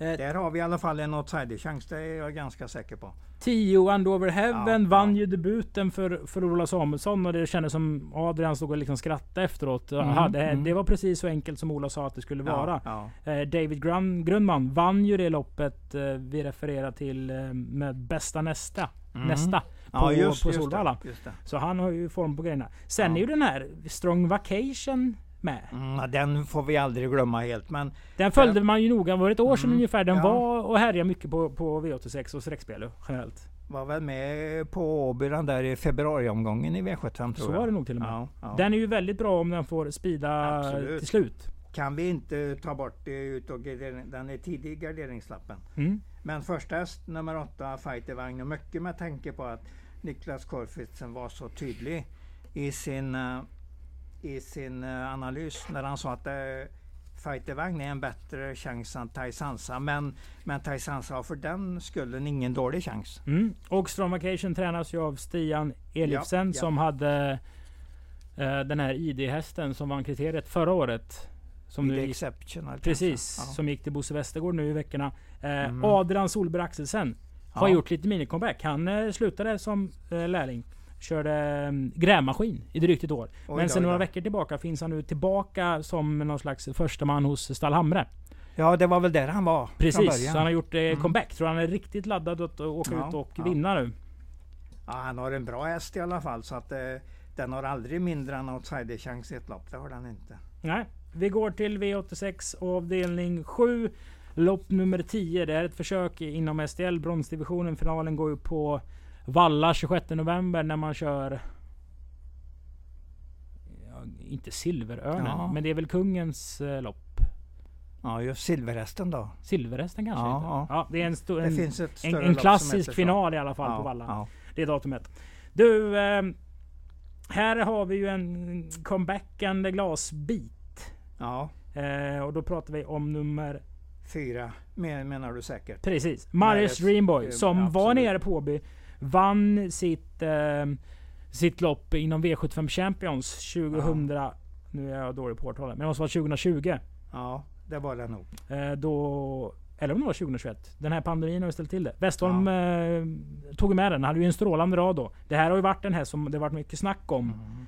Eh, Där har vi i alla fall en outsider-chans, det är jag ganska säker på. 10 And Over Heaven Ja, vann ja. ju debuten för, för Ola Samuelsson och det kändes som Adrian stod och liksom skrattade efteråt. Mm, Aha, det, mm. det var precis så enkelt som Ola sa att det skulle vara. Ja, Eh, David Grun, Grundman vann ju det loppet eh, vi refererar till med bästa nästa. Mm. Nästa. på- just, på just Solvalla. Det, just det. Så han har ju form på grejerna. Sen är ju den här Strong Vacation med. Mm, den får vi aldrig glömma helt. Men Den följde man ju noga. Var det ett år sedan Mm, ungefär. Den ja. var och härjade mycket på, på V86 och sträckspel generellt. var väl med på Åby den där i februariomgången i V75 tror Så jag. var det nog till och med. Ja, ja. Den är ju väldigt bra om den får spida Absolut. till slut. Kan vi inte ta bort det ut och den är tidig i garderingslappen. Mm. Men första häst, nummer åtta, Fightervagn. Och mycket med tanke på att Niklas Korfitsen var så tydlig i sin, eh, i sin eh, analys när han sa att uh, Fightervagn är en bättre chans än Taisansa. Men, men Taisansa har för den skullen ingen dålig chans. Mm. Och Strong Vacation tränas ju av Stian Elifsen Ja, ja. som hade eh, den här ID-hästen som vann kriteriet förra året. Som I nu the gick, exceptional precis. Ja. som gick till Bosse Westergård nu i veckorna. Eh, Mm. Adrian Solberg Axelsen har gjort lite mini-comeback. Han eh, slutade som eh, lärling. Körde eh, grävmaskin i drygt ett år. Oj Men sen oj några veckor tillbaka finns han nu tillbaka som någon slags första man hos Stallhamre. Ja, det var väl där han var Precis, så han har gjort eh, Mm. comeback. Tror han är riktigt laddad att åka Ja, ut och ja. vinna nu. Ja, han har en bra häst i alla fall. Så att eh, den har aldrig mindre än outsiderchans i ett lopp. Det har den inte. Nej, vi går till V86 avdelning 7. Lopp nummer 10. Det är ett försök inom STL bronsdivisionen. Finalen går ju på Valla 26 november när man kör... Ja, inte Silverörnen, Ja. men det är väl kungens eh, lopp. Ja, just silverhästen då. Silverhästen kanske? Ja, ja. ja, det är en, stor, Det en, finns ett en, en klassisk final i alla fall på Valla. Det är datumet. Du, eh, Här har vi ju en comebackande glasbit. Ja, Eh, och då pratar vi om nummer... fyra men, menar du säkert. Precis. Marius Dreamboy. eh, Som var nere på Åby. Vann sitt, eh, sitt lopp inom V75 Champions 2000... Nu är jag dålig på årtalet. Men det måste vara 2020. Ja, det var det nog. Eh, då... Eller om det var 2021. Den här pandemin har ju ställt till det. Westholm eh, tog med den. Hade ju en strålande rad då. Det här har ju varit en häst som det varit mycket snack om. Mm.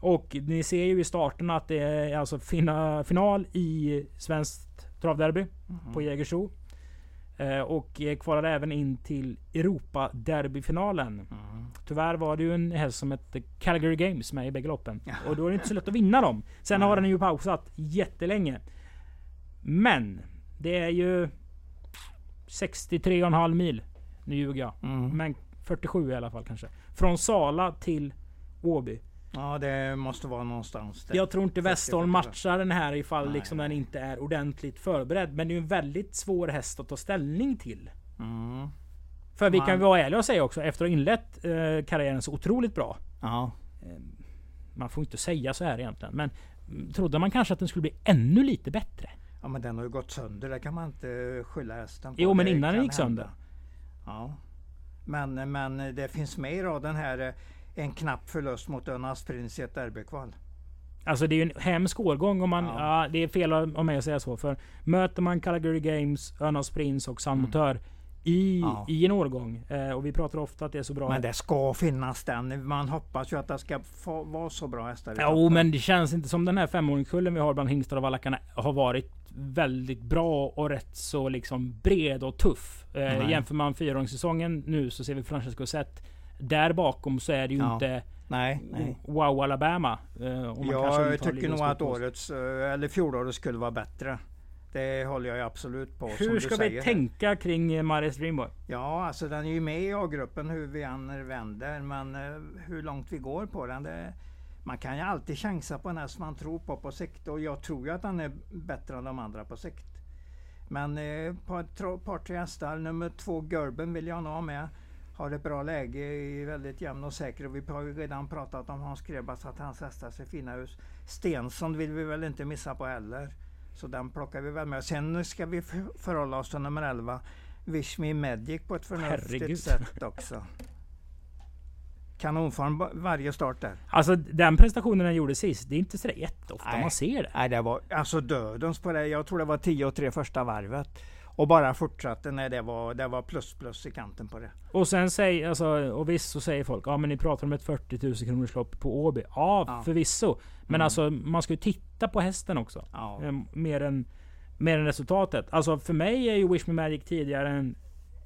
Och ni ser ju i starten att det är alltså fina, final i Svenskt Travderby Mm. på Jägersro. Eh, och eh, kvalade även in till Europa-derbyfinalen. Mm. Tyvärr var det ju en häst som hette Calgary Games med i bägge loppen. Och då är det inte så lätt att vinna dem. Sen Nej. har den ju pausat jättelänge. Men det är ju 63,5 mil. Nu ljuger jag. Mm. Men 47 i alla fall kanske. Från Sala till Åby. Ja, det måste vara någonstans där. Jag tror inte 40, Westholm 45. matchar den här ifall Nej, liksom den inte är ordentligt förberedd. Men det är ju en väldigt svår häst att ta ställning till. Mm. För vi Man- kan vara ärliga och säga också, efter att ha inlett eh, karriären så otroligt bra. Ja, Man får inte säga så här egentligen. Men mm, trodde man kanske att den skulle bli ännu lite bättre? ja, men den har ju gått sönder. Det kan man inte skylla hästen på. Jo, men innan den gick sönder. hända. Ja. Men, men det finns med i raden här eh, en knapp förlust mot Önas Prins i ett derbykval. Alltså det är ju en hemsk årgång om man... Ja. Ja. det är fel av mig att säga så. För möter man Calgary Games, Örnas Prince och San Mm. Motör i, Ja. i en årgång. Eh, och vi pratar ofta att det är så bra. Men det ska finnas den. Man hoppas ju att det ska få vara så bra hästar. Jo toppen. men det känns inte som den här femåringskullen vi har bland hingstar och valackarna har varit väldigt bra och rätt så liksom bred och tuff. Eh, jämför man fyraåringssäsongen nu så ser vi Francesco Zet. Där bakom så är det ju Ja. inte Nej, nej. Wow Alabama. Eh, Jag tycker nog att årets, eh, eller fjolårets skulle vara bättre. Det håller jag absolut på. som Hur ska vi här. tänka kring eh, Marius Dreamboy? Ja, alltså den är ju med i A-gruppen hur vi än vänder. Men hur långt vi går på den. Det, man kan ju alltid chansa på en häst man tror på på sikt. Och jag tror ju att den är bättre än de andra på sikt. Men eh, på ett par tre hästar. Nummer två Gerben vill jag nog ha med. Har ett bra läge, är väldigt jämn och säker. Och vi har ju redan pratat om Hans Krebas att hans hästar ser fina ut. Stensson vill vi väl inte missa på heller. Så den plockar vi väl med. Sen ska vi för- förhålla oss till nummer 11. Wish Me Magic på ett förnuftigt Herregud. sätt också. Kanonform varje start där. Alltså den prestationen den gjorde sist, det är inte sådär jätteofta Nej. man ser det. Nej, det var alltså dödens på det. Jag tror det var 10 och 3 första varvet. Och bara fortsatte när det var, det var plus plus i kanten på det. Och sen säger, alltså, och visst så säger folk, ja men ni pratar om ett 40 000 kronors lopp på Åby. Ja, Ja. förvisso. Men Mm. alltså man ska ju titta på hästen också. Ja. Eh, Mer än, mer än resultatet. Alltså för mig är ju Wish Me Magic tidigare än,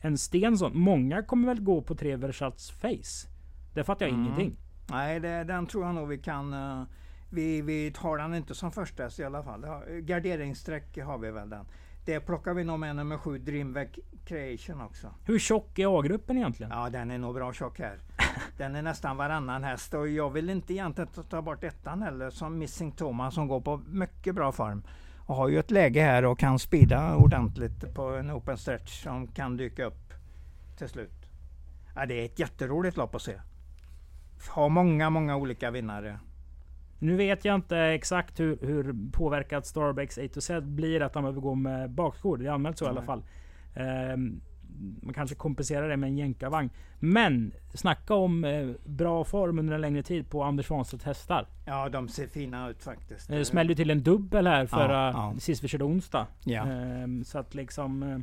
än Stensson. Många kommer väl gå på tre Versats face. Det fattar jag Mm. ingenting. Nej, det, den tror jag nog vi kan... eh, vi, vi tar den inte som första i alla fall. Garderingssträck har vi väl den. Det plockar vi nog med nummer 7, Dreamback Creation också. Hur tjock är A-gruppen egentligen? Ja, den är nog bra tjock här. Den är nästan varannan häst och jag vill inte egentligen ta- ta bort ettan heller som Missing Thomas som går på mycket bra form. Och har ju ett läge här och kan spida ordentligt på en open stretch som kan dyka upp till slut. Ja, det är ett jätteroligt lopp att se. Har många, många olika vinnare. Nu vet jag inte exakt hur, hur påverkat Starbecks A to Z blir att de behöver gå med bakskor. Det är anmält så i alla fall. Ehm, man kanske kompenserar det med en jänkarvagn. Men snacka om eh, bra form under en längre tid på Anders Svanstedts hästar. Ja, de ser fina ut faktiskt. Det smällde ju till en dubbel här förra ja. sist vi körde onsdag. Ja. Ehm, så att liksom... eh,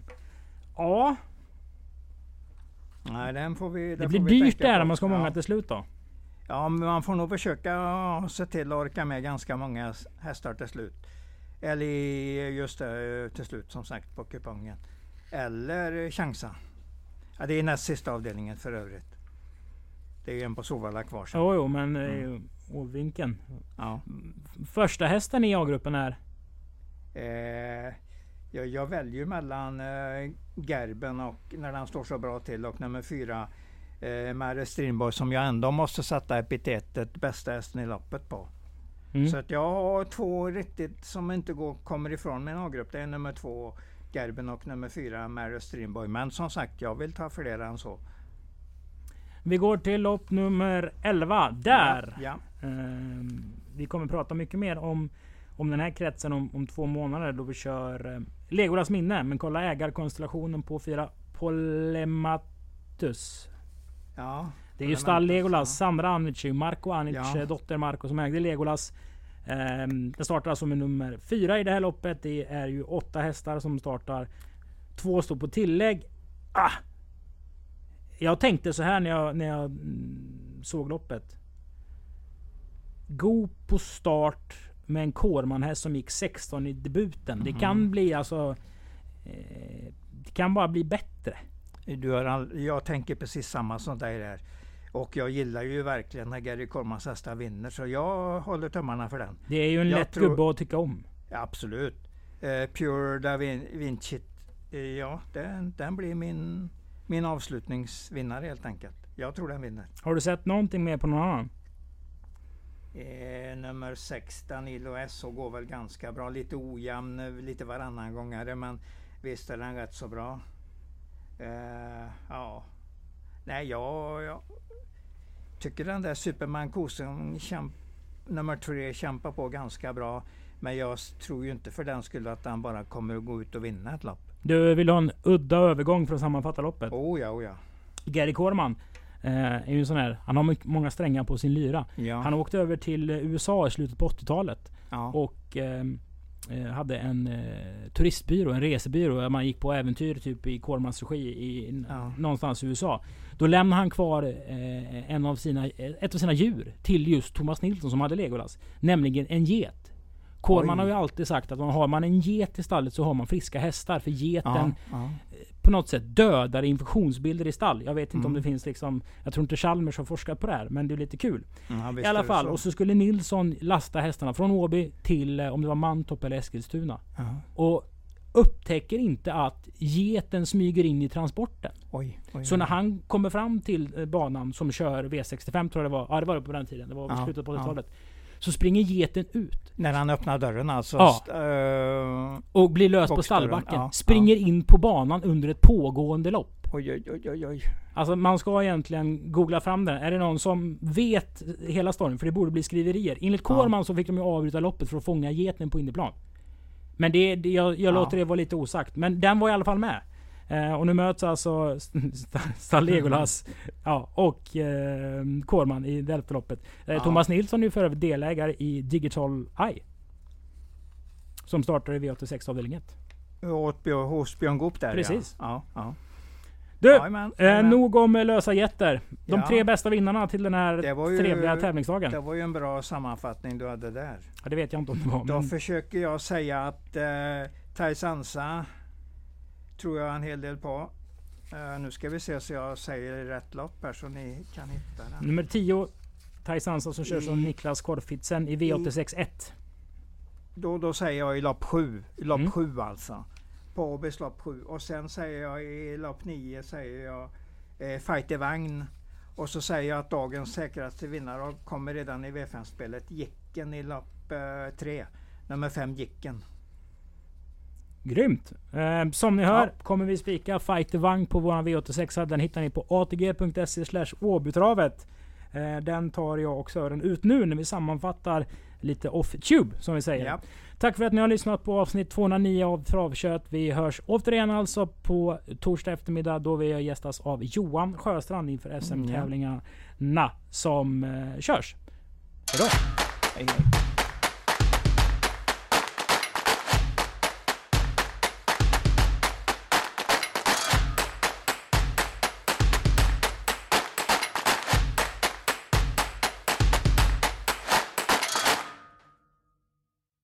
ja, Nej, den får vi, det den blir får vi dyrt där om man ska ha många Ja. till slut då. Ja, men man får nog försöka se till att orka med ganska många hästar till slut. Eller just det, till slut som sagt på kupongen. Eller chansa. Ja, det är näst sista avdelningen för övrigt. Det är en på Solvalla kvar sen. Jo, jo, men eh, Mm. och vinkeln. Ja. Första hästen i A-gruppen är... Eh, jag, jag väljer mellan eh, Gerben och när den står så bra till och nummer fyra eh, Mare Strindborg som jag ändå måste sätta epitetet bästa hästen i loppet på. Mm. Så att jag har två riktigt som inte går, kommer ifrån min A-grupp. Det är nummer två Gerben och nummer fyra Mary Strindborg. Men som sagt, jag vill ta fler än så. Vi går till lopp nummer 11. Där! Ja, Eh, vi kommer prata mycket mer om, om den här kretsen om, om två månader då vi kör eh, Legolas minne. Men kolla ägarkonstellationen på fyra Polematus. Ja. Det är ju stall Legolas. ja. Sandra Anic, Marco Anic, Ja. dotter Marco som ägde Legolas. Ehm, det startar alltså med nummer fyra i det här loppet. Det är ju åtta hästar som startar. Två står på tillägg. Ah! Jag tänkte så här när jag, när jag mm, såg loppet. Go på start med en Kårmanhäst som gick 16 i debuten. Det kan bli alltså... Eh, det kan bara bli bättre. Du har all, jag tänker precis samma som dig där. Och jag gillar ju verkligen när Gary Cormans hästar vinner, så jag håller tummarna för den. Det är ju en Jag lätt tror- gubbe att tycka om. Ja, absolut. Eh, Pure Da Vin- Vinci, eh, ja, den, den blir min, min avslutningsvinnare helt enkelt. Jag tror den vinner. Har du sett någonting mer på någon annan? Eh, nummer 6, Danilo SO går väl ganska bra. Lite ojämn, lite varannan gångare, men visst är den rätt så bra. Eh, ja, nej, jag, jag tycker den där Superman kämp, nummer 3 kämpar på ganska bra. Men jag tror ju inte för den skulle att han bara kommer att gå ut och vinna ett lopp. Du vill ha en udda övergång för att sammanfatta loppet. Oh ja, oh ja. Gary Corman eh, är ju en sån här. Han har mycket- många strängar på sin lyra. ja. Han åkte över till eh, USA i slutet på 80-talet. ja. Och eh, hade en eh, turistbyrå, en resebyrå. Där man gick på äventyr typ i Cormans regi i, Ja. någonstans i USA. Då lämnade han kvar eh, en av sina, ett av sina djur till just Thomas Nilsson som hade Legolas. Nämligen en get. Corman Oj. har ju alltid sagt att har man en get i stallet så har man friska hästar. För geten ja, ja. På något sätt dödar infektionsbilder i stall. Jag vet inte om Mm. det finns liksom... Jag tror inte Chalmers har forskat på det här, men det är lite kul. Visst I alla fall. så. Och så skulle Nilsson lasta hästarna från Åby till, eh, om det var Mantorp eller Eskilstuna. Ja. Och upptäcker inte att geten smyger in i transporten. Oj, oj, Så när han kommer fram till eh, banan som kör V65 tror jag det var. Ja det var det på den tiden. Det var Ja, slutet på ja. 80-talet. Så springer geten ut. När han öppnar dörren alltså? Ja. st- eh, Och blir lös på stallbacken. ja, springer in på banan under ett pågående lopp. oj, oj, oj, oj. Alltså man ska egentligen googla fram den. Är det någon som vet hela storyn? För det borde bli skriverier. Enligt Ja. Kårman så fick de ju avbryta loppet för att fånga geten på inneplan. Men det, det, jag, jag Ja. låter det vara lite osagt. Men den var i alla fall med. Eh, och nu möts alltså Legolas ja, och eh, Kårman i Delftaloppet. Eh, Ja. Thomas Nilsson är ju för övrigt delägare i Digital Eye. Som startade i V86 avdelning 1. Åt Björn, hos Björn Goop där Precis. ja. ja. Du! Jajamän, Eh, jajamän. nog om eh, lösa jätter. De Ja. tre bästa vinnarna till den här ju- trevliga tävlingsdagen. Det var ju en bra sammanfattning du hade där. Ja, det vet jag inte om det var. Då Men försöker jag säga att eh, Taisansa tror jag en hel del på. Eh, nu ska vi se så jag säger rätt lopp här så ni kan hitta den. nummer 10, Taisansa som kör som Niklas Korfitsen i V86 1. Då, då säger jag i lopp 7. I lopp Mm. 7 alltså. På Åbys lopp 7. Och sen säger jag i lopp 9 säger jag eh, Fighter Vagn. Och så säger jag att dagens säkraste vinnare kommer redan i V5-spelet. Jicken i lopp 3. Nummer 5 Jicken. Grymt! Eh, som ni hör Ja. kommer vi spika Fighter Vagn på våran V86. Den hittar ni på atg.se slash Åbytravet. Eh, den tar jag och Sören ut nu när vi sammanfattar lite off-tube som vi säger. Ja. Tack för att ni har lyssnat på avsnitt 209 av Travkött. Vi hörs återigen alltså på torsdag eftermiddag då vi gästas av Johan Sjöstrand inför SM-tävlingarna som eh, körs. Hejdå! Hej, hej.